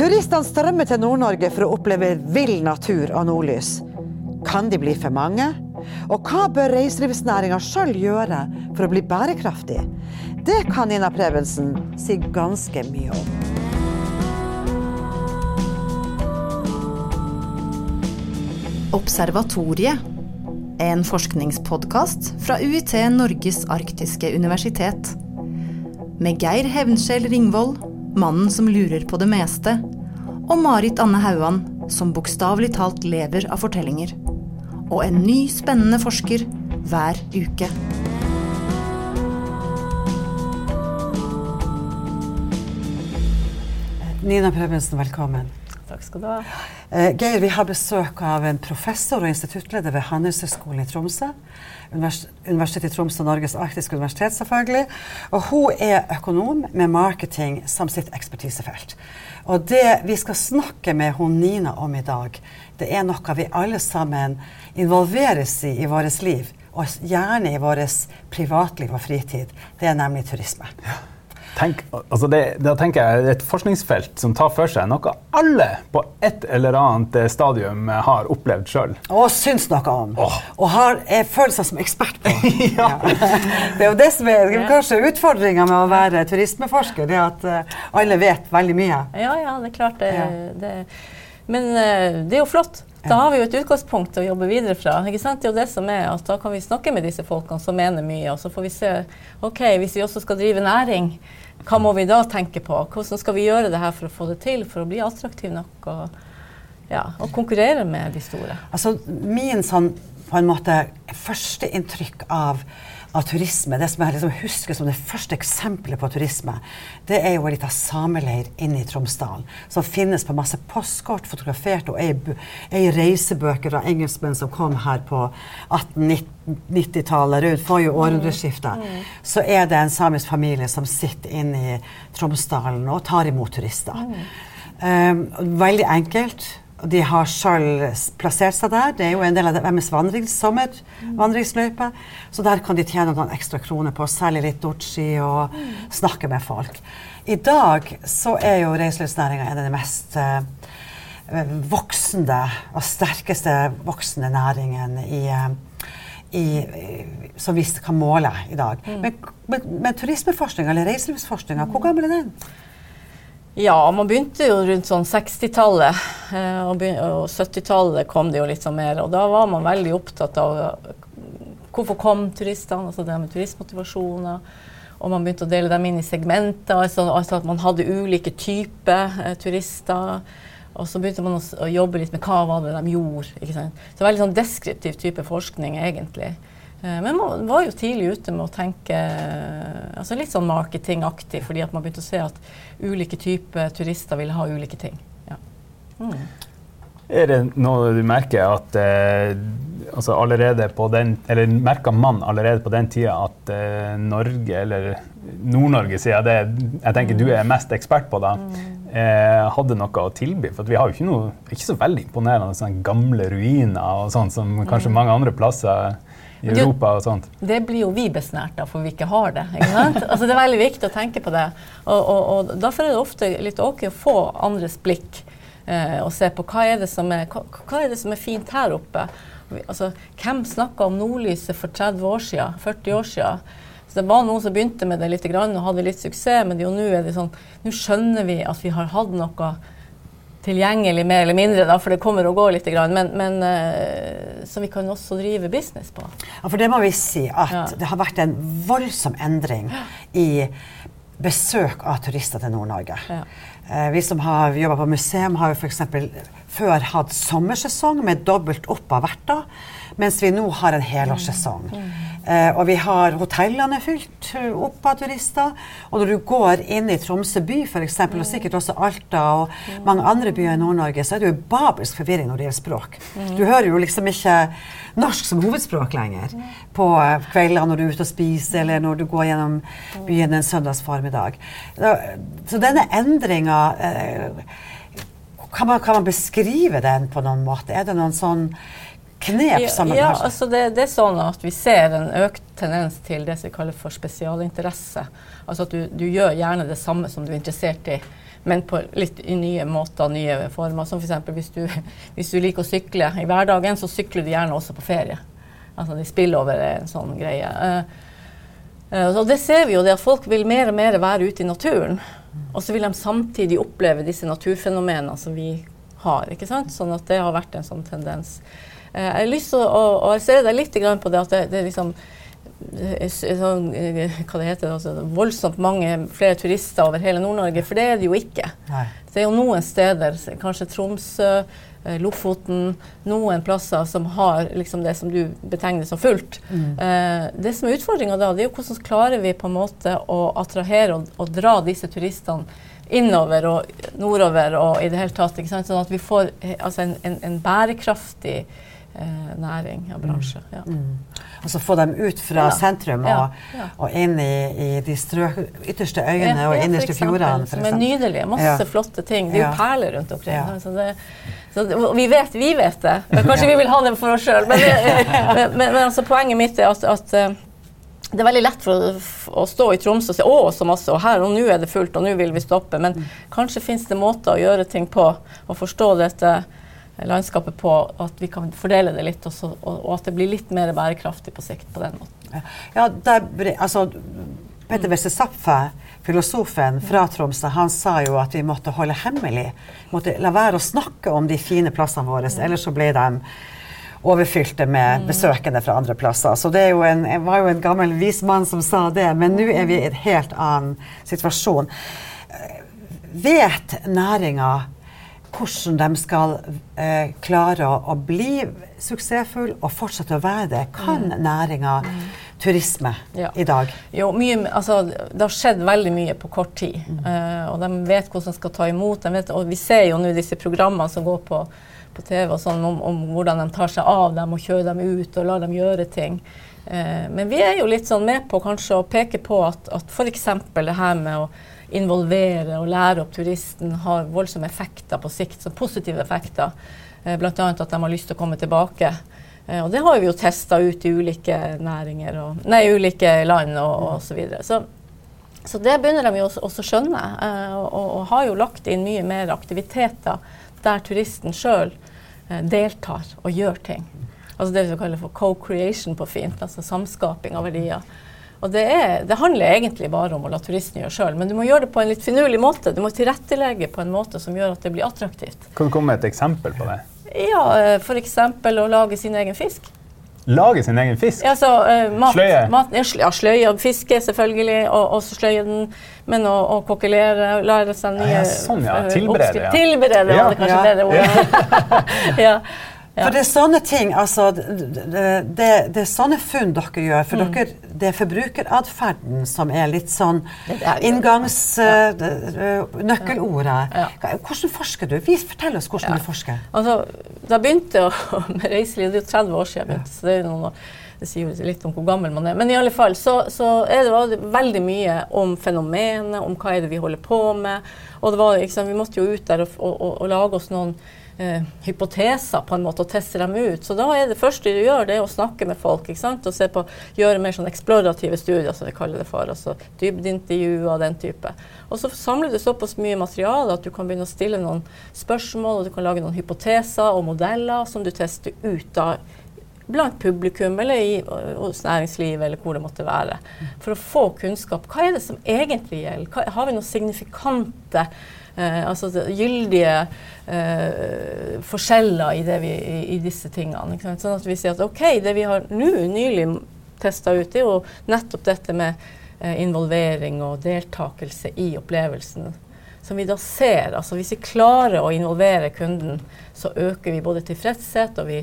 Turistene strømmer til Nord-Norge for å oppleve vill natur og nordlys. Kan de bli for mange? Og hva bør reiselivsnæringa sjøl gjøre for å bli bærekraftig? Det kan Nina Prevensen si ganske mye om. Observatoriet. En forskningspodkast fra UiT Norges arktiske universitet. Med Geir Hevnskjell Ringvold, mannen som lurer på det meste, og Marit Anne Hauan, som bokstavelig talt lever av fortellinger. Og en ny, spennende forsker hver uke. Nina Prevensen, velkommen. Takk skal du ha. Eh, Geir, vi har besøk av en professor og instituttleder ved Handelshøyskolen i Tromsø. Univers Universitetet i Tromsø og Norges arktiske universitet, selvfølgelig. Og hun er økonom med marketing som sitt ekspertisefelt. Og det vi skal snakke med hun Nina om i dag, det er noe vi alle sammen involveres i i vårt liv. Og gjerne i vårt privatliv og fritid. Det er nemlig turisme. Ja. Tenk, altså det, da tenker jeg et forskningsfelt som tar for seg noe alle på et eller annet stadium har opplevd sjøl. Og syns noe om. Oh. Og har, er, føler seg som ekspert på. ja. Det er jo det som er kanskje utfordringa med å være turismeforsker, det at uh, alle vet veldig mye. Ja, ja, det er klart det. Ja. det men uh, det er jo flott. Da har vi jo et utgangspunkt å jobbe videre fra. ikke sant? Det er jo det som er at Da kan vi snakke med disse folkene som mener mye, og så får vi se ok, hvis vi også skal drive næring, hva må vi da tenke på? Hvordan skal vi gjøre det her for å få det til, for å bli attraktiv nok og, ja, og konkurrere med de store? Altså, Min sånn, på en måte, førsteinntrykk av av turisme, det som jeg liksom husker som det første eksempelet på turisme, det er jo en liten sameleir inne i Tromsdalen. Som finnes på masse postkort fotografert, og ei, ei reisebøker av engelskmenn som kom her på 1890-tallet, rundt forrige århundreskifte. Mm. Så er det en samisk familie som sitter inne i Tromsdalen og tar imot turister. Um, veldig enkelt. De har sjøl plassert seg der. Det er jo en del av deres vandrings, sommer, vandringsløype. Så der kan de tjene noen ekstra kroner på å selge litt dorchi og snakke med folk. I dag så er jo reiselivsnæringa en av de mest uh, voksende og sterkeste voksende næringene i, uh, i, som vi kan måle i dag. Mm. Men, men, men turismeforskninga, eller reiselivsforskninga, hvor gammel er den? Ja, man begynte jo rundt sånn 60-tallet. Eh, og, og 70-tallet kom det jo litt sånn mer. Og da var man veldig opptatt av hvorfor kom turistene, altså det med turistmotivasjoner. Og man begynte å dele dem inn i segmenter, altså, altså at man hadde ulike typer eh, turister. Og så begynte man å, å, jobbe litt med hva var det de gjorde. Ikke sant? Så veldig sånn deskriptiv type forskning, egentlig. Eh, men man var jo tidlig ute med å tenke altså litt sånn marketingaktig, fordi at man begynte å se at ulike typer turister ville ha ulike ting. Ja. Mm. Er det noe du merker at eh, altså allerede på den, eller merker man allerede på den tida at eh, Norge, eller Nord-Norge, sier det jeg tenker du er mest ekspert på, da, mm. eh, hadde noe å tilby? For vi har jo ikke noe, ikke så veldig imponerende sånn gamle ruiner og sånn som kanskje mm. mange andre plasser i Europa og sånt. Det blir jo vi besnært av, for vi ikke har det. Ikke altså, det er veldig viktig å tenke på det. Og, og, og Derfor er det ofte litt ok å få andres blikk eh, og se på hva er, er, hva, hva er, det som er fint her oppe. Altså, hvem snakka om nordlyset for 30 år siden, 40 år siden? Så det var noen som begynte med det litt og hadde litt suksess, men nå er det sånn, nå skjønner vi at vi har hatt noe tilgjengelig mer eller mindre, da, for det kommer og går litt. Men, men uh, som vi kan også drive business på. Ja, for det må vi si at ja. det har vært en voldsom endring i besøk av turister til Nord-Norge. Ja. Uh, vi som har jobba på museum, har jo f.eks. før hatt sommersesong med dobbelt opp av verter, mens vi nå har en helårssesong. Mm. Mm. Eh, og vi har hotellene fylt eh, opp av turister. Og når du går inn i Tromsø by f.eks., og sikkert også Alta og mange andre byer i Nord-Norge, så er det jo babelsk forvirring når det gjelder språk. Du hører jo liksom ikke norsk som hovedspråk lenger på eh, kveldene når du er ute og spiser, eller når du går gjennom byen en søndags formiddag. Så denne endringa kan kan man beskrive den på noen måte? Er det noen sånn knep sammen? Ja, ja, altså det, det, er sånn at vi ser en økt tendens til det som vi kaller for spesialinteresse. Altså at du, du, gjør gjerne det samme som du er interessert i, men på litt nye måter, nye former. Som f.eks. Hvis, du, hvis du liker å sykle i hverdagen, så sykler du gjerne også på ferie. Altså de spiller over en sånn greie. Uh, og det ser vi jo, det at folk vil mer og mer være ute i naturen. Og så vil de samtidig oppleve disse naturfenomenene som vi har. ikke sant? Sånn at det har vært en sånn tendens. Uh, jeg har lyst til å, se deg litt på det at det, det liksom sånn, hva det heter, altså, voldsomt mange flere turister over hele Nord-Norge, for det er det jo ikke. Nei. Det er jo noen steder, kanskje Tromsø, eh, Lofoten, noen plasser som har liksom det som du betegner som fullt. Mm. Eh, det som er utfordringa da, det er jo hvordan klarer vi på en måte å attrahere og, og dra disse turistene innover og nordover og i det hele tatt. Sånn at vi får eh, altså en, en, en bærekraftig eh, næring og bransje. Mm. Ja. Mm. Altså få dem ut fra ja. sentrum og, ja. og, inn i, i de strøk, ytterste øyene og innerste fjordene. Som er nydelige. Masse flotte ting. Det er jo perler rundt omkring. Altså det, det, vi, vet, vi vet det. Kanskje vi vil ha det for oss sjøl. Men, men, men, men altså, poenget mitt er at, at eh, det er veldig lett for å, stå i Tromsø og si 'å, så masse', og her og nå er det fullt, og nå vil vi stoppe. Men mm. kanskje fins det måter å gjøre ting på, og forstå dette landskapet på at vi kan fordele det litt, også, og, og, at det blir litt mer bærekraftig på sikt på den måten. Ja, der, altså, Peter Wesse Zapfe, filosofen fra Tromsø, han sa jo at vi måtte holde hemmelig. Måtte la være å snakke om de fine plassene våre, ellers så ble de overfylte med mm. besøkende fra andre plasser. Så det en, var jo en gammel vis mann som sa det, men nå er vi i en helt annen situasjon. Vet næringa hvordan de skal eh, klare å, å, bli suksessfull og fortsette å være det. Kan mm. næringa mm. turisme ja. i dag? Jo, mye, altså, det har skjedd veldig mye på kort tid. Mm. Uh, og de vet hvordan de skal ta imot. Vet, og vi ser jo nå disse programmene som går på, på TV sånn, om, om, hvordan de tar seg av dem og kjører dem ut og lar dem gjøre ting. Uh, men vi er jo litt sånn med på kanskje å peke på at, at f.eks. det her med å involvere og lære opp turisten har voldsomme effekter på sikt, så positive effekter. Eh, Bl.a. at de har lyst til å komme tilbake. Eh, og det har vi jo testa ut i ulike næringer og, nei, ulike land og, og så videre. Så, så det begynner de jo også, å skjønne, eh, og, og, har jo lagt inn mye mer aktiviteter der turisten sjøl deltar og gjør ting. Altså det vi kaller for co-creation på fint, altså samskaping av verdier. Og det, er, det, handler egentlig bare om å la turisten gjøre sjøl, men du må gjøre det på en litt finurlig måte. Du må tilrettelegge på en måte som gjør at det blir attraktivt. Kan du komme med et eksempel på det? Ja, eh, F.eks. å lage sin egen fisk. Lage sin egen fisk? Ja, så, uh, mat, sløye? Mat, ja, sløye. Fiske, selvfølgelig. Og også sløye den. Men å, å kokkelere, lære seg nye ja, Sånn, ja. Eh, Tilberede. Ja. Tilberede, ja. var det kanskje ja. det ordet. ja. For det er sånne ting, altså det, det, er sånne funn dere gjør. For mm. dere, det er forbrukeratferden som er litt sånn ja. ja. Hvordan forsker du? Vis, fortell oss hvordan du forsker. Altså, da begynte jeg med reiseliv, det er jo 30 år siden jeg begynte. så det er noen det sier jo litt om hvor gammel man er. Men i alle fall så, så er det veldig mye om fenomenet, om hva er det vi holder på med. Og det var, liksom, vi måtte jo ut der og, og, og, og lage oss noen eh, hypoteser på en måte og teste dem ut. Så da er det første du gjør, det er å snakke med folk. ikke sant? Og se på, gjøre mer sånn eksplorative studier, som vi kaller det for. altså Dybdeintervjuer og den type. Og så samler du såpass mye materiale at du kan begynne å stille noen spørsmål, og du kan lage noen hypoteser og modeller som du tester ut da blant publikum eller i, hos næringslivet eller hvor det måtte være. For å få kunnskap. Hva er det som egentlig gjelder? Hva, har vi noen signifikante eh, altså gyldige eh, forskjeller i, vi, i, i, disse tingene. Sånn at vi sier at OK, det vi har nå nylig testa ut, er jo nettopp dette med eh, involvering og deltakelse i opplevelsen. Som vi da ser. altså Hvis vi klarer å involvere kunden, så øker vi både tilfredshet og vi,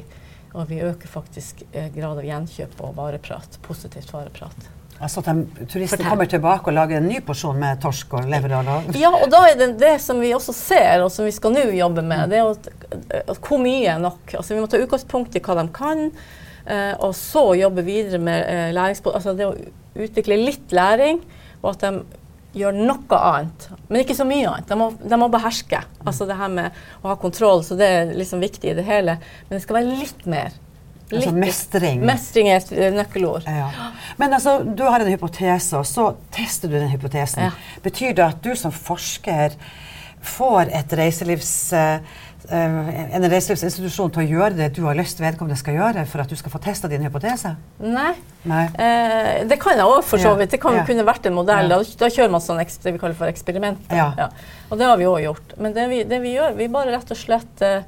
og vi øker faktisk eh, grad av gjenkjøp og vareprat, positivt vareprat. Altså at de, turistene kommer tilbake og lager en ny porsjon med torsk og lever og Ja, og da er det det som vi også ser, og som vi skal nå jobbe med, det er at hvor mye er nok. Altså Vi må ta utgangspunkt i hva de kan, eh, og så jobbe videre med eh, læringspå... Altså det å utvikle litt læring, og at de gjør noe annet, men ikke så mye annet. De må, de må beherske. Altså det her med å ha kontroll, så det er liksom viktig i det hele. Men det skal være litt mer. Altså mestring. Mestring er et nøkkelord. Ja. Men altså, du har en hypotese, og så tester du den hypotesen. Ja. Betyr det at du som forsker får reiselivs, uh, en reiselivsinstitusjon til å gjøre det du har lyst vedkommende skal gjøre, for at du skal få testa din hypotese? Nei. Nei. Eh, det kan jeg òg, for så vidt. Det kan Ja. kunne vært en modell. Da, da kjører man sånn det vi kaller for eksperimenter. Ja. Og det har vi òg gjort. Men det vi, det vi gjør, vi bare rett og slett eh,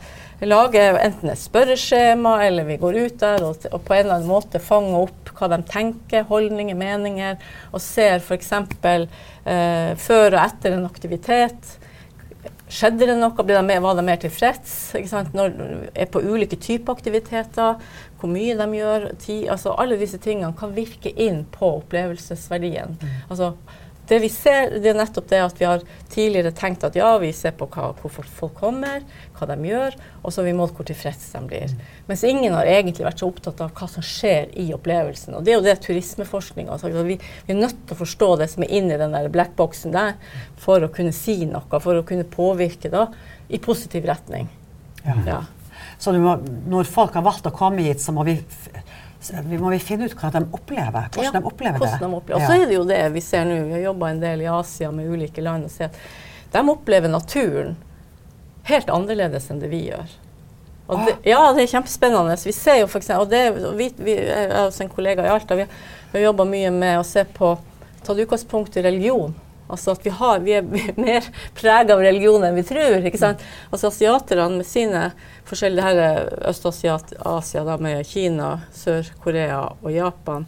lager enten et spørreskjema, eller vi går ut der og, og på en eller annen måte fanger opp hva de tenker, holdninger, meninger, og ser f.eks. Eh, før og etter en aktivitet. Skjedde det noe? De mer, var de mer tilfreds? Når er på ulike typer aktiviteter, hvor mye de gjør, Tid, altså alle disse tingene kan virke inn på opplevelsesverdien. Altså, det vi ser, det er nettopp det at vi har tidligere tenkt at ja, vi ser på hva, hvor folk kommer, hva de gjør, og så har vi målt hvor tilfreds de blir. Mens ingen har egentlig vært så opptatt av hva som skjer i opplevelsen. Og det er jo det turismeforskninga har sagt. Vi, vi er nødt til å forstå det som er inni den der blackboxen der, for å kunne si noe, for å kunne påvirke da, i positiv retning. Ja. Ja. Så må, når folk har valgt å komme hit, så må vi, vi, må vi finne ut hva de opplever. Hvordan Ja, de opplever hvordan det. de opplever. Og så er det jo det vi ser nå. Vi har jobba en del i Asia med ulike land og ser at de opplever naturen helt annerledes enn det vi gjør. Og det, ja, det er kjempespennende. Vi ser jo for eksempel, og det, vi, vi, jeg også en kollega i Alta. Vi, vi har jobba mye med å se på tatt utgangspunkt i religion. Altså at vi, har, vi er mer prega av religion enn vi tror. ikke sant? Altså Asiaterne med sine forskjellige her er Øst-Asia da, med Kina, Sør-Korea og Japan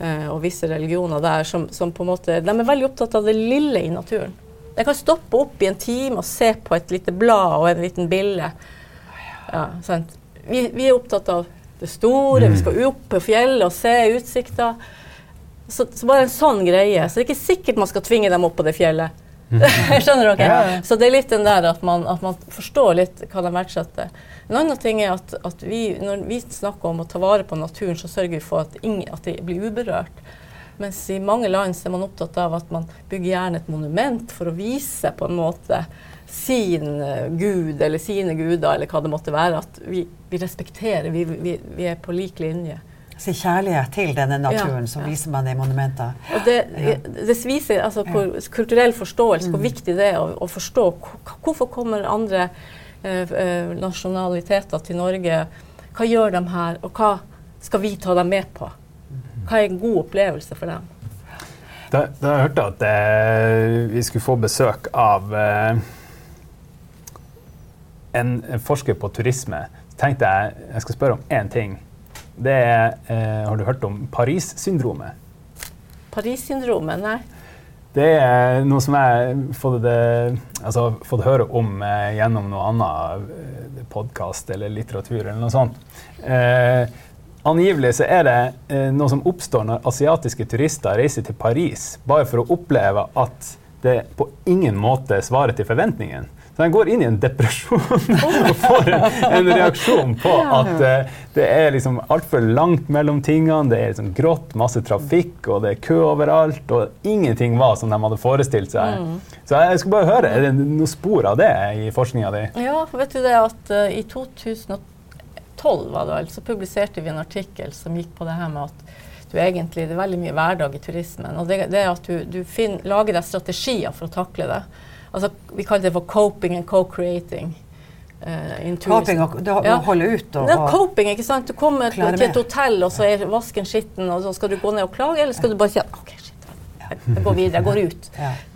eh, og visse religioner der som, som på en måte De er veldig opptatt av det lille i naturen. De kan stoppe opp i en time og se på et lite blad og en liten bille. Ja, sant? Vi, vi er opptatt av det store, vi skal opp på fjellet og se utsikta. Så, så bare en sånn greie. Så det er ikke sikkert man skal tvinge dem opp på det fjellet. Skjønner dere? Ja, ja. Så det er litt den der at man, at man forstår litt hva de verdsetter. En annen ting er at, at vi, når vi snakker om å ta vare på naturen, så sørger vi for at, ingen, at de blir uberørt. Mens i mange land så er man opptatt av at man bygger gjerne et monument for å vise på en måte sin eh, gud eller sine guder eller hva det måtte være. At vi, vi respekterer, vi, vi, vi er på lik linje. Si kjærlighet til denne naturen, Ja, så viser man det i monumenter. Og det, det viser altså, hvor, kulturell forståelse, Mm. hvor viktig det er å, å forstå hvorfor kommer andre eh, eh, nasjonaliteter til Norge. Hva gjør de her, og hva skal vi ta dem med på? Hva er en god opplevelse for dem? Da, da jeg hørte at eh, vi skulle få besøk av eh, en forsker på turisme, tenkte jeg jeg skal spørre om én ting. Det er eh, Har du hørt om Paris-syndromet? Paris-syndromet? Nei. Det er noe som jeg har fått, altså, fått høre om eh, gjennom noe annet eh, podkast eller litteratur eller noe sånt. Eh, angivelig så er det eh, noe som oppstår når asiatiske turister reiser til Paris bare for å oppleve at det på ingen måte svarer til forventningen. Så de går inn i en depresjon og får en, en reaksjon på at uh, det er liksom altfor langt mellom tingene. Det er liksom grått, masse trafikk, og det er kø overalt. Og ingenting var som de hadde forestilt seg. Så jeg skulle bare høre, er det noe spor av det i forskninga di? Ja, for vet du det at uh, i 2012 var det vel, så publiserte vi en artikkel som gikk på det her med at du egentlig, det er veldig mye hverdag i turismen. Og det, det at du, du finner, lager deg strategier for å takle det. Altså, vi kaller det for coping and co-creating. Uh. Coping og det å Ja. holde ut og, og coping, ikke sant? Du kommer til et hotell, og så er vasken skitten, og så skal du gå ned og klage, eller skal du bare si at OK, shit, jeg, jeg går videre, jeg går ut.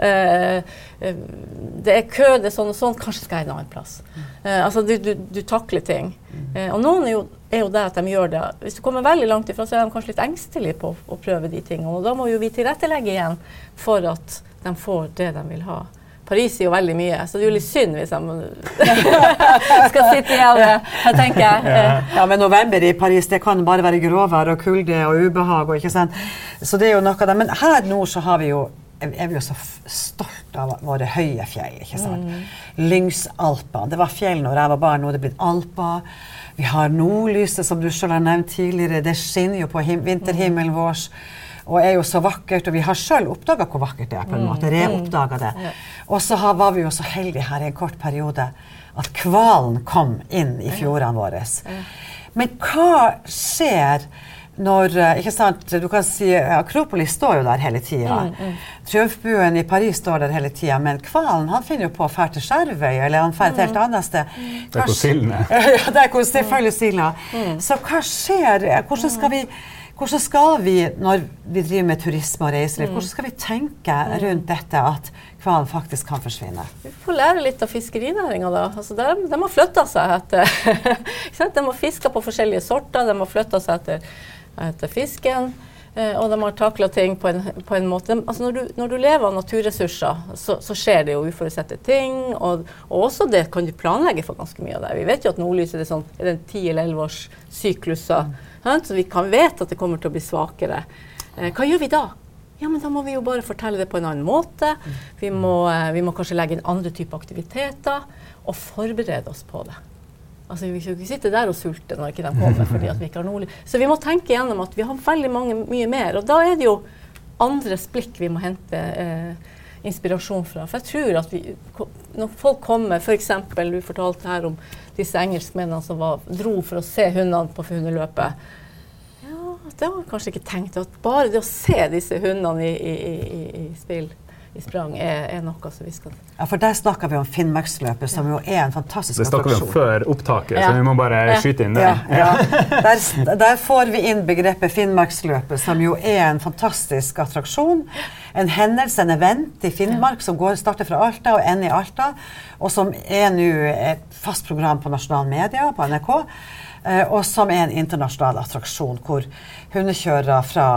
Eh, det er kø, det er sånn og sånn, kanskje skal jeg en annen plass. Uh, altså, du, du, du takler ting. Og noen er jo, er jo der at de gjør det. Hvis du kommer veldig langt ifra, så er de kanskje litt engstelige på å prøve de tingene. Og da må jo vi tilrettelegge igjen for at de får det de vil ha. Paris er jo veldig mye, så det er jo litt synd hvis de skal sitte jeg tenker jeg. Eh, Ja, men november i Paris det kan bare være gråvær og kulde og ubehag. Og, ikke sant? Så det er jo noe av det. Men her nord så har vi jo er vi jo så stolt av våre høye fjell. ikke sant? Lyngsalpene. Det var fjell når jeg var barn, nå er det blitt alper. Vi har nordlyset, som du selv har nevnt tidligere. Det skinner jo på vinterhimmelen vår. Og er jo så vakkert, og vi har sjøl oppdaga hvor vakkert det er. på en måte, reoppdaga det. Og så var vi jo så heldige her i en kort periode at hvalen kom inn i fjordene våre. Men hva skjer når eh, ikke sant, Du kan si Akropolis står jo der hele tida. Mm, mm. Triumfbuen i Paris står der hele tida. Men hvalen han finner jo på å dra til Skjervøy, eller han drar et helt mm. annet sted. Det er hvor silden er. ja, det er hvor selvfølgelig silda. Mm. Så hva skjer? Hvordan skal vi hvordan skal vi, når vi driver med turisme og reiseliv, hvordan skal vi tenke rundt dette at hvalen faktisk kan forsvinne? Vi får lære litt av fiskerinæringa, da. Altså, de, de har flytta seg etter De har fiska på forskjellige sorter, de har flytta seg etter etter fisken. Eh, og de har takla ting på en, på en måte altså når, du, når, du, lever av naturressurser, så, så skjer det jo uforutsette ting. Og, og, også det kan du planlegge for ganske mye av det. Vi vet jo at nordlyset er sånn, er det 10 eller 11 års sykluser. Mm. Så vi kan vite at det kommer til å bli svakere. Eh, hva gjør vi da? Ja, men Da må vi jo bare fortelle det på en annen måte. Vi må, eh, vi må kanskje legge inn andre typer aktiviteter og forberede oss på det. Altså, vi skal ikke sitte der og sulte når ikke de kommer. fordi at vi ikke har noe. Så vi må tenke gjennom at vi har veldig mange, mye mer. Og da er det jo andres blikk vi må hente eh, inspirasjon fra. For jeg tror at vi, når folk kommer, f.eks. For du fortalte her om disse engelskmennene som var, dro for å se hundene på hundeløpet. Ja, det man kanskje ikke tenkt at bare det å se disse hundene i, i, i, i spill i sprang er, er, noe som vi skal Ja, for der snakker vi om Finnmarksløpet, som jo er en fantastisk attraksjon. Det snakker vi om før opptaket, ja. så vi må bare ja. skyte inn det. Ja, der, der, får vi inn begrepet Finnmarksløpet, som jo er en fantastisk attraksjon. En hendelse, en event i Finnmark som går, starter fra Alta og ender i Alta, og som er nå et fast program på nasjonale medier, på NRK. Eh, og som er en internasjonal attraksjon hvor hundekjørere fra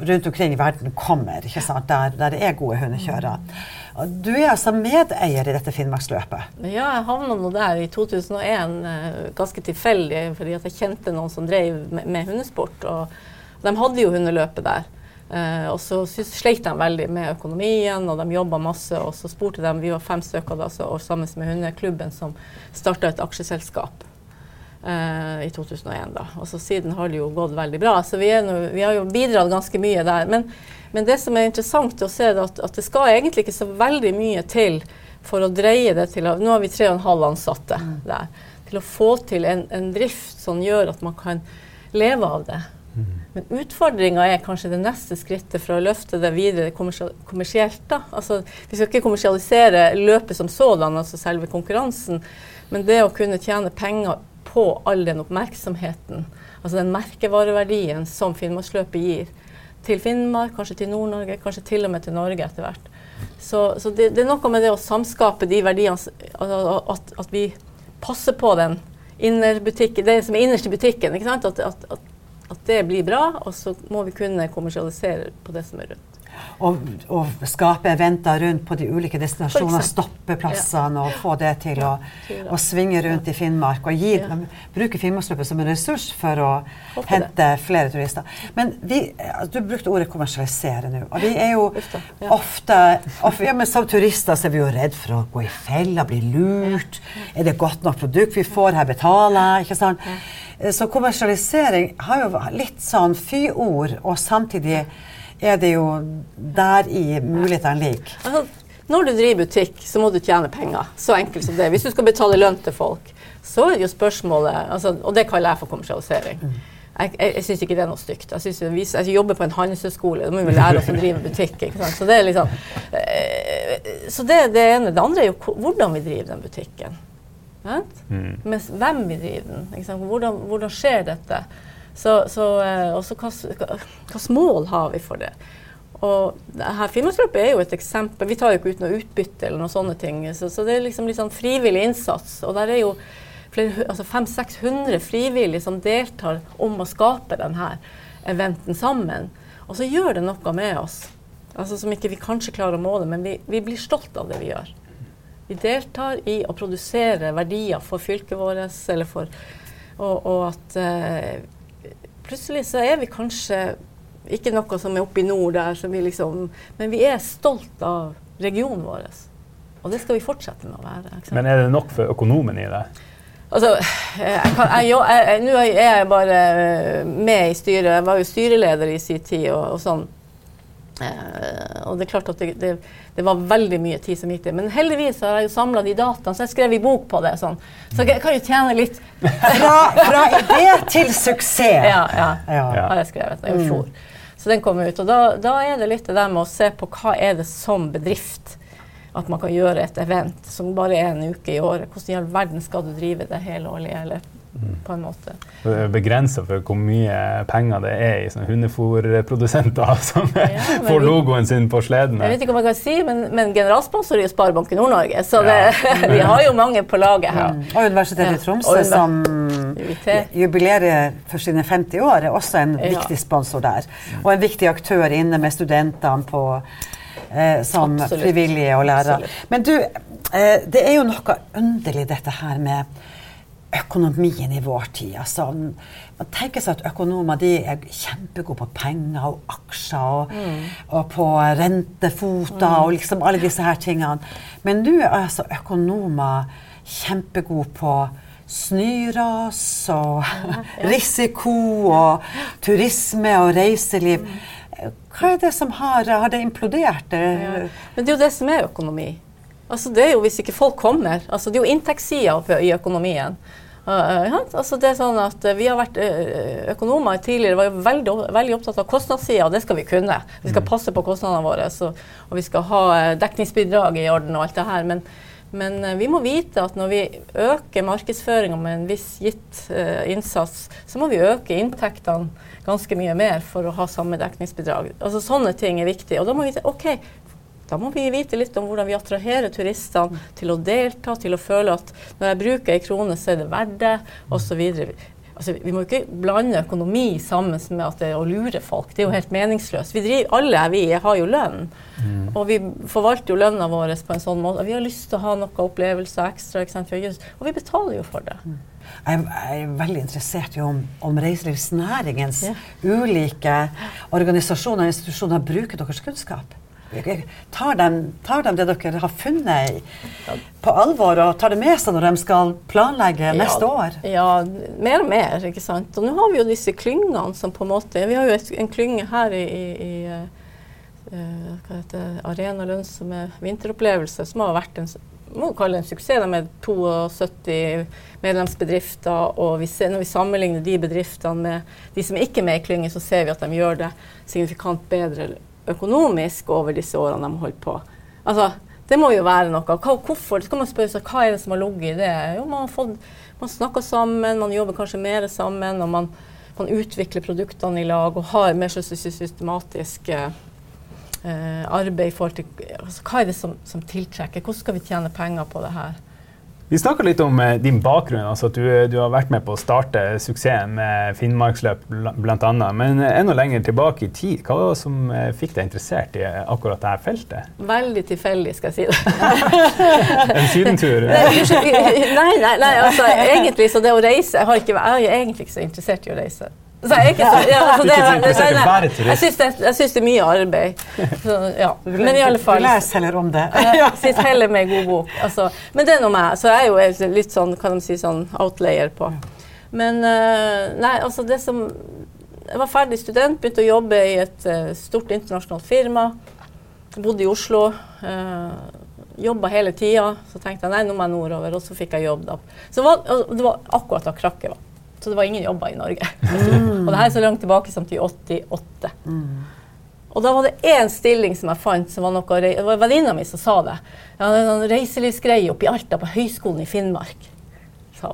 rundt omkring i verden kommer, ikke sant? Der, der det er gode hundekjørere. Du er altså medeier i dette Finnmarksløpet? Ja, jeg havna nå der i 2001 eh, ganske tilfeldig, fordi jeg kjente noen som drev med, med hundesport. Og de hadde jo hundeløpet der. Uh, og så sleit de veldig med økonomien, og de jobba masse. Og så spurte de, vi var fem stykker da, så, og sammen med hundeklubben, som starta et aksjeselskap i 2001. da. Og så Siden har det jo gått veldig bra. Så vi, no, vi har jo bidratt ganske mye der. Men, men, det som er interessant å se, er at, at, det skal egentlig ikke så veldig mye til for å dreie det til Nå har vi tre og en halv ansatte mm. der. Til å få til en, en, drift som gjør at man kan leve av det. Mm. Men utfordringa er kanskje det neste skrittet for å løfte det videre kommersielt. da. Altså, vi skal ikke kommersialisere løpet som sådan, altså selve konkurransen, men det å kunne tjene penger på all den oppmerksomheten, altså den merkevareverdien som Finnmarksløpet gir til Finnmark, kanskje til Nord-Norge, kanskje til og med til Norge etter hvert. Så, så det, det, er noe med det å samskape de verdiene, altså at, at, vi passer på den innerbutikken, det som er innerst i butikken. At, at, at, det blir bra, og så må vi kunne kommersialisere på det som er rundt og, og, skape eventer rundt på de ulike destinasjonene, stoppe plassene ja. og få det til å, å svinge rundt i Finnmark. Og gi, bruke Finnmarksløpet som en ressurs for å hente flere turister. Men vi, du brukte ordet kommersialisere nå. Og vi er jo ofte, ofte ja, men Som turister så er vi jo redd for å gå i fella, bli lurt. Er det godt nok produkt vi får her, betaler? ikke sant? Så kommersialisering har jo litt sånn fy-ord, og samtidig er det jo der i mulighetene ligger. Altså, når du driver butikk, så må du tjene penger. Så enkelt som det. Hvis du skal betale lønn til folk, så er det jo spørsmålet altså, Og det kaller jeg for kommersialisering. Mm. Jeg, jeg, jeg syns ikke det er noe stygt. Jeg, synes, jeg jobber på en handelshøyskole, da må vi lære oss å drive butikk. Så det er liksom eh, Så det det ene. Det andre er jo hvordan vi driver den butikken. Mm. Med hvem vi driver den. Hvordan, hvordan skjer dette? Så, så eh, også hvilket mål har vi for det? Og her Finnmarksløpet er jo et eksempel. Vi tar jo ikke ut noe utbytte eller noen sånne ting. Så, så det er liksom litt sånn frivillig innsats. Og der er jo altså 500-600 frivillige som deltar om å skape denne eventen sammen. Og så gjør det noe med oss. Altså Som ikke vi kanskje klarer å måle, men vi, vi blir stolt av det vi gjør. Vi deltar i å produsere verdier for fylket vårt, eller for Og, og at eh, plutselig så er vi kanskje ikke noe som er oppe i nord der, vi liksom, men vi er stolt av regionen vår. Og det skal vi fortsette med å være. Men er det nok for økonomen i det? Altså, Nå er jeg bare med i styret. Jeg var jo styreleder i sin tid og, og sånn. Eh, og det er klart at det, det, det, var veldig mye tid som gikk til. Men heldigvis har jeg jo samla de dataene, så jeg skrev i bok på det. Sånn. Så jeg kan jo tjene litt. fra, fra idé til suksess! Ja, ja, ja. har jeg skrevet i fjor. Så den kom ut. Og da, da, er det litt det der med å se på hva er det som bedrift at man kan gjøre et event som bare er en uke i året. Hvordan i all verden skal du drive det helårlig? eller på en måte. Det er Begrensa for hvor mye penger det er i sånne hundefòrprodusenter som ja, får vi, logoen sin på sleden. Jeg vet ikke om jeg kan si, men, men generalsponsor er jo Sparebanken Nord-Norge, så det, vi har jo mange på laget her. Mm. Og Universitetet i Tromsø, ja. som jubilerer for sine 50 år, er også en viktig sponsor der. Og en viktig aktør inne med studentene på Eh, som Absolutt. frivillige og lærere. Men du, eh, det er jo noe underlig dette her med økonomien i vår tid. Altså, man tenker seg at økonomer de er kjempegode på penger og aksjer og, mm. og på rentefoter mm. og liksom alle disse her tingene. Men nå er altså økonomer kjempegode på snøras og ja, ja. risiko og turisme og reiseliv. Hva er det som har, har det implodert? Ja. Men det er jo det som er økonomi. Altså det er jo Hvis ikke folk kommer altså Det er jo inntektssida i økonomien. Uh, ja, altså det er sånn at uh, Vi har vært uh, økonomer tidligere var jo veldig, veldig opptatt av kostnadssida, og det skal vi kunne. Vi skal mm. passe på kostnadene våre, så, og vi skal ha dekningsbidrag i orden og alt det her. Men, men vi må vite at når vi øker markedsføringa med en viss gitt innsats, så må vi øke inntektene ganske mye mer for å ha samme dekningsbidrag. Altså Sånne ting er viktig. Og da må vi si ok, da må vi vite litt om hvordan vi attraherer turistene til å delta, til å føle at når jeg bruker ei krone, så er det verdt det, osv. Altså, vi må ikke blande økonomi sammen med at det er å lure folk. Det er jo helt meningsløst. Vi driver, alle vi har jo lønn. Mm. Og vi forvalter jo lønna vår på en sånn måte. Vi har lyst til å ha noen opplevelser ekstra, og vi betaler jo for det. Mm. Jeg, er veldig interessert i om, om reiselivsnæringens yeah. ulike organisasjoner og institusjoner bruker deres kunnskap. Tar de, tar de det dere har funnet på alvor, og tar det med seg når de skal planlegge ja, neste år? Ja, mer og mer. ikke sant. Og nå har vi jo disse klyngene som på en måte Vi har jo et, en klynge her i, i, i uh, hva heter Arena lønnsomme vinteropplevelser, som har vært en må kalle en suksess med 72 medlemsbedrifter. Og vi ser, når vi sammenligner de bedriftene med de som ikke er med i klyngen, så ser vi at de gjør det signifikant bedre økonomisk over disse årene de holdt på. Altså, det må jo være noe. Hva, hvorfor? Så kan man spørre seg hva er det som har ligget i det. Jo, man har fått, man snakker sammen, man jobber kanskje mer sammen, og man, man utvikler produktene i lag og har mer systematisk eh, arbeid i forhold til altså, Hva er det som, som tiltrekker? Hvordan skal vi tjene penger på det her? Vi snakka litt om eh, din bakgrunn. altså at du, du, har vært med på å starte suksessen med Finnmarksløp bl.a. Men enda lenger tilbake i tid, hva var det som eh, fikk deg interessert i akkurat dette feltet? Veldig tilfeldig, skal jeg si det. en sydentur? nei, nei, nei, altså egentlig så det å reise Jeg, har ikke, jeg er egentlig ikke så interessert i å reise. Så jeg, ikke, ja, altså det, jeg syns det, det, er mye arbeid. Så, ja. Men i alle fall Les heller om det. Jeg syns heller med god bok. Altså, men det er nå meg. Så jeg er jo litt sånn, kan de si, sånn outlayer på. Men uh, nei, altså det som Jeg var ferdig student, begynte å jobbe i et uh, stort internasjonalt firma. Bodde i Oslo. Uh, Jobba hele tida. Så tenkte jeg nei, nå må jeg nordover. Og så fikk jeg jobb da. Så var, det var akkurat da krakket var. Så det var ingen jobber i Norge. Mm. og det her er så langt tilbake som til 88. Mm. Og da var det én stilling som jeg fant, som var noe Det var venninna mi som sa det. Jeg hadde en reiselivsgreie oppe i Alta, på Høgskolen i Finnmark. Så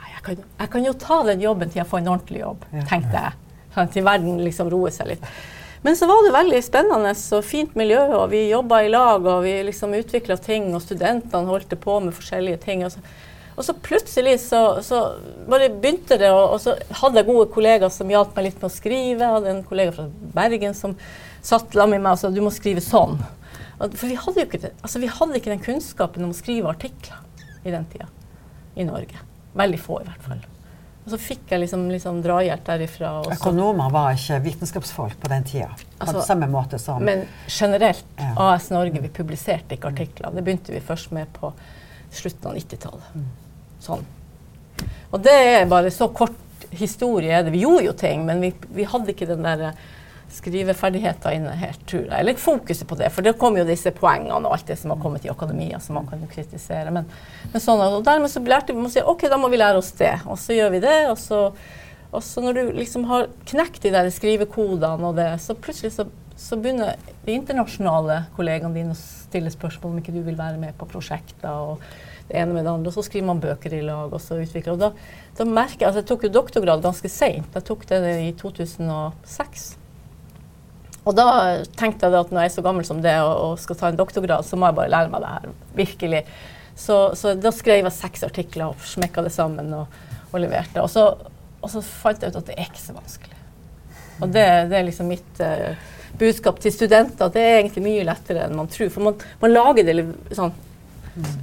jeg kan, jeg kan, jo ta den jobben til jeg får en ordentlig jobb, tenkte jeg. Sånn, til verden liksom roer seg litt. Men så var det veldig spennende og fint miljø, og vi jobba i lag, og vi liksom utvikla ting, og studentene holdt på med forskjellige ting. Og så og så plutselig så, så bare begynte det, og, og, så hadde jeg gode kollegaer som hjalp meg litt med å skrive. Jeg hadde en kollega fra Bergen som satt sammen med meg og sa du må skrive sånn. For vi hadde jo ikke, det, altså, vi hadde ikke den kunnskapen om å skrive artikler i den tida i Norge. Veldig få, i hvert fall. Og så fikk jeg liksom, liksom drahjelp derifra. Også. Økonomer var ikke vitenskapsfolk på den tida? Altså, på samme måte som Men generelt, ja. AS Norge, vi publiserte ikke artikler. Det begynte vi først med på slutten av 90-tallet. Mm. Sånn. Og det er bare så kort historie. Vi gjorde jo ting, men vi, vi hadde ikke den der skriveferdigheter inne helt, tror jeg. Eller fokuset på det, for det kommer jo disse poengene og alt det som har kommet i akademia som man kan jo kritisere. Men, men sånn, og dermed så lærte vi å si ok, da må vi lære oss det. Og så gjør vi det. og så, og så når du liksom har knekt de der skrivekodene og det, så plutselig så, så begynner de internasjonale kollegaene dine å stille spørsmål om ikke du vil være med på prosjekter. og det ene med det andre, og Så skriver man bøker i lag. og så utvikler. Og da, da merker Jeg altså jeg tok jo doktorgrad ganske seint. Jeg tok det i 2006. Og da tenkte jeg at når jeg er så gammel som det og, og, skal ta en doktorgrad, så må jeg bare lære meg det her. Virkelig. Så, så da skrev jeg seks artikler og smekka det sammen og, og leverte. Og så, og så, fant jeg ut at det er ikke så vanskelig. Og det, det er liksom mitt uh, budskap til studenter. Det er egentlig mye lettere enn man tror. For man, man lager det sånn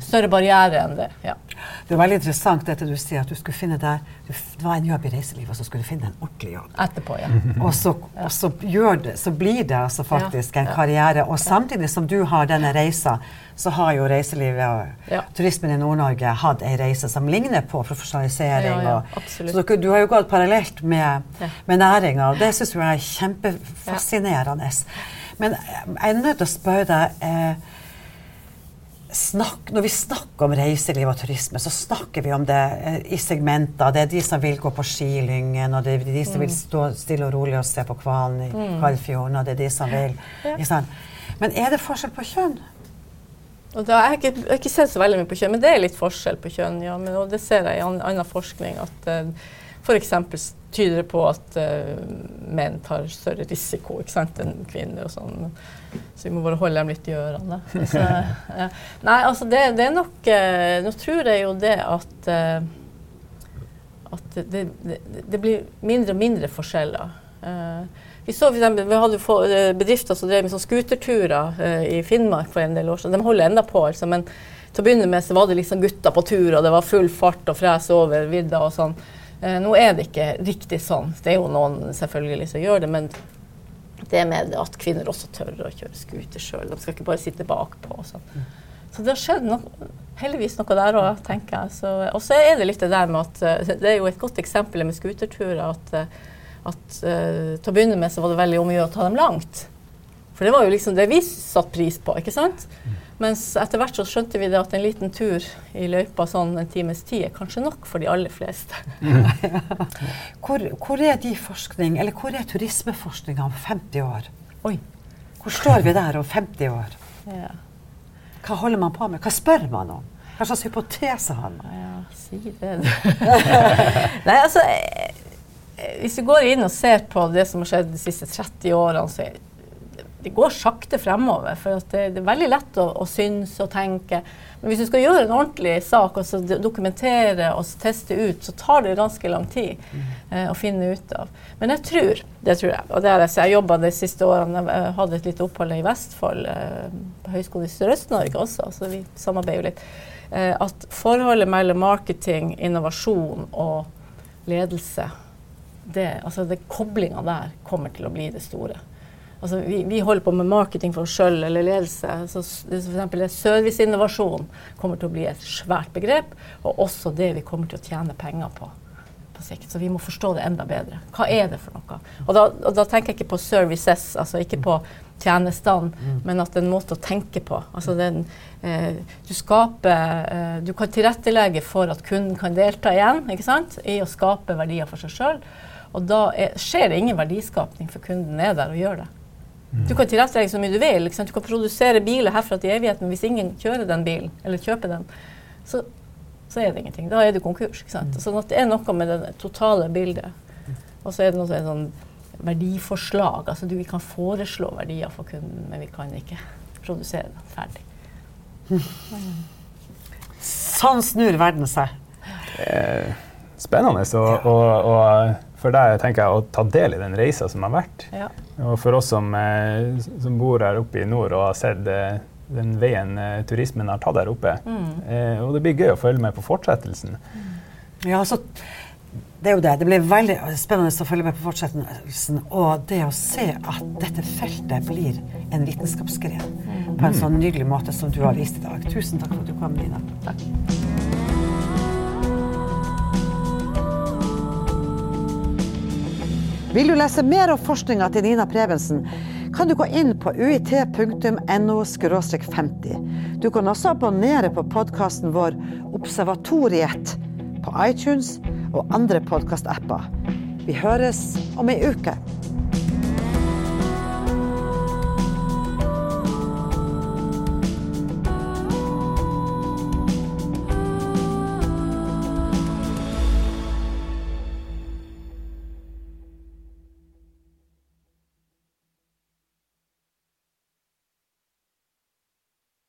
større barriere enn det. Ja. Det er veldig interessant dette du sier, at du skulle finne deg Det var en jobb i reiselivet, og så skulle du finne en ordentlig jobb. Etterpå, ja. og, så, og så, det, så, blir det altså faktisk en karriere. Og samtidig som du har denne reisa, så har jo reiselivet og turismen i Nord-Norge hatt ei reise som ligner på profesjonalisering. Og, så du, du, har jo gått parallelt med, med næringa, og det syns jeg er kjempefascinerende. Men jeg er nødt til å spørre deg eh, når vi snakker om reiseliv og turisme, så snakker vi om det eh, i segmenter. Det er de som vil gå på skilyngen, og det er de som mm. vil stå stille og rolig og se på hvalen i mm. Kaldfjorden, og det er de som vil ja. Men er det forskjell på kjønn? Og da, jeg, har ikke, jeg har ikke sett så veldig mye på kjønn, men det er litt forskjell på kjønn. ja, men, og Det ser jeg i annen forskning. at uh, F.eks. tyder det på at uh, menn tar større risiko sant, enn kvinner. og sånn. Så vi må bare holde dem litt i ørene. Så, uh, Nei, altså det, det, er nok uh, Nå tror jeg jo det at uh, at det, det, det, blir mindre og mindre forskjeller. vi så for vi hadde bedrifter som drev med sånn scooterturer i Finnmark for en del år siden. De holder enda på, altså, men til å begynne med så var det liksom gutter på tur, og det var full fart og fres over vidda og sånn. Eh, nå er det ikke riktig sånn. Det er jo noen selvfølgelig som gjør det, men det med at kvinner også tør å kjøre scooter sjøl. De skal ikke bare sitte bakpå. Og sånn. Så det har skjedd noe, heldigvis noe der òg, tenker jeg. Og så er det litt det der med at eh, Det er jo et godt eksempel med scooterturer at, eh, at uh, til å begynne med så var det veldig om å gjøre å ta dem langt. For det var jo liksom det vi satte pris på, ikke sant? Mm. Mens etter hvert så skjønte vi det at en liten tur i løypa sånn en times tid er kanskje nok for de aller fleste. hvor, hvor, er de forskning, eller hvor er turismeforskninga om 50 år? Oi. Hvor står vi der om 50 år? Ja. Hva holder man på med? Hva spør man om? Hva slags hypotese har man? Ja, si det. Nei, altså eh, Hvis vi går inn og ser på det som har skjedd de siste 30 årene, så er det går sakte fremover. For det, det, er veldig lett å, å synes og tenke. Men hvis du skal gjøre en ordentlig sak og så dokumentere og teste ut, så tar det ganske lang tid eh, å finne ut av. Men jeg tror, det tror jeg, og det har jeg, jeg jobba de siste årene, jeg hadde et lite opphold i Vestfold, eh, på Høgskolen i Sørøst-Norge også, så vi samarbeider jo litt, eh, at forholdet mellom marketing, innovasjon og ledelse, det, altså det koblinga der kommer til å bli det store. Altså, vi, vi, holder på med marketing for oss sjøl eller ledelse. Så f.eks. serviceinnovasjon kommer til å bli et svært begrep, og også det vi kommer til å tjene penger på på sikt. Så vi må forstå det enda bedre. Hva er det for noe? Og da, og da tenker jeg ikke på services, altså ikke på tjenestene, mm. men at det er en måte å tenke på. Altså den, eh, du skaper eh, Du kan tilrettelegge for at kunden kan delta igjen ikke sant? i å skape verdier for seg sjøl. Og da er, skjer det ingen verdiskapning, for kunden er der og gjør det. Du kan tilrettelegge så mye du vil. Du kan produsere biler herfra til evigheten. Hvis ingen kjører den bilen, eller kjøper den, så, så er det ingenting. Da er du konkurs. Ikke sant? Sånn at det er noe med det totale bildet. Og så er det noe sånn verdiforslag. Altså du, vi kan foreslå verdier for kunden, men vi kan ikke produsere den ferdig. Sånn snur verden seg. Eh, spennende. Så, og, og for deg tenker jeg, å ta del i den reisa som har vært. Ja. Og for oss som, eh, som, bor her oppe i nord og har sett eh, den veien eh, turismen har tatt der oppe. Mm. Eh, og det blir gøy å følge med på fortsettelsen. Mm. Ja, altså, det er jo det. Det blir veldig spennende å følge med på fortsettelsen. Og det å se at dette feltet blir en vitenskapsgren mm. på en sånn nydelig måte som du har vist i dag. Tusen takk for at du kom, Nina. Takk. Vil du lese mer om forskninga til Nina Prevensen, kan du gå inn på uit.no 50. Du kan også abonnere på podkasten vår Observatoriet på iTunes og andre podkastapper. Vi høres om ei uke.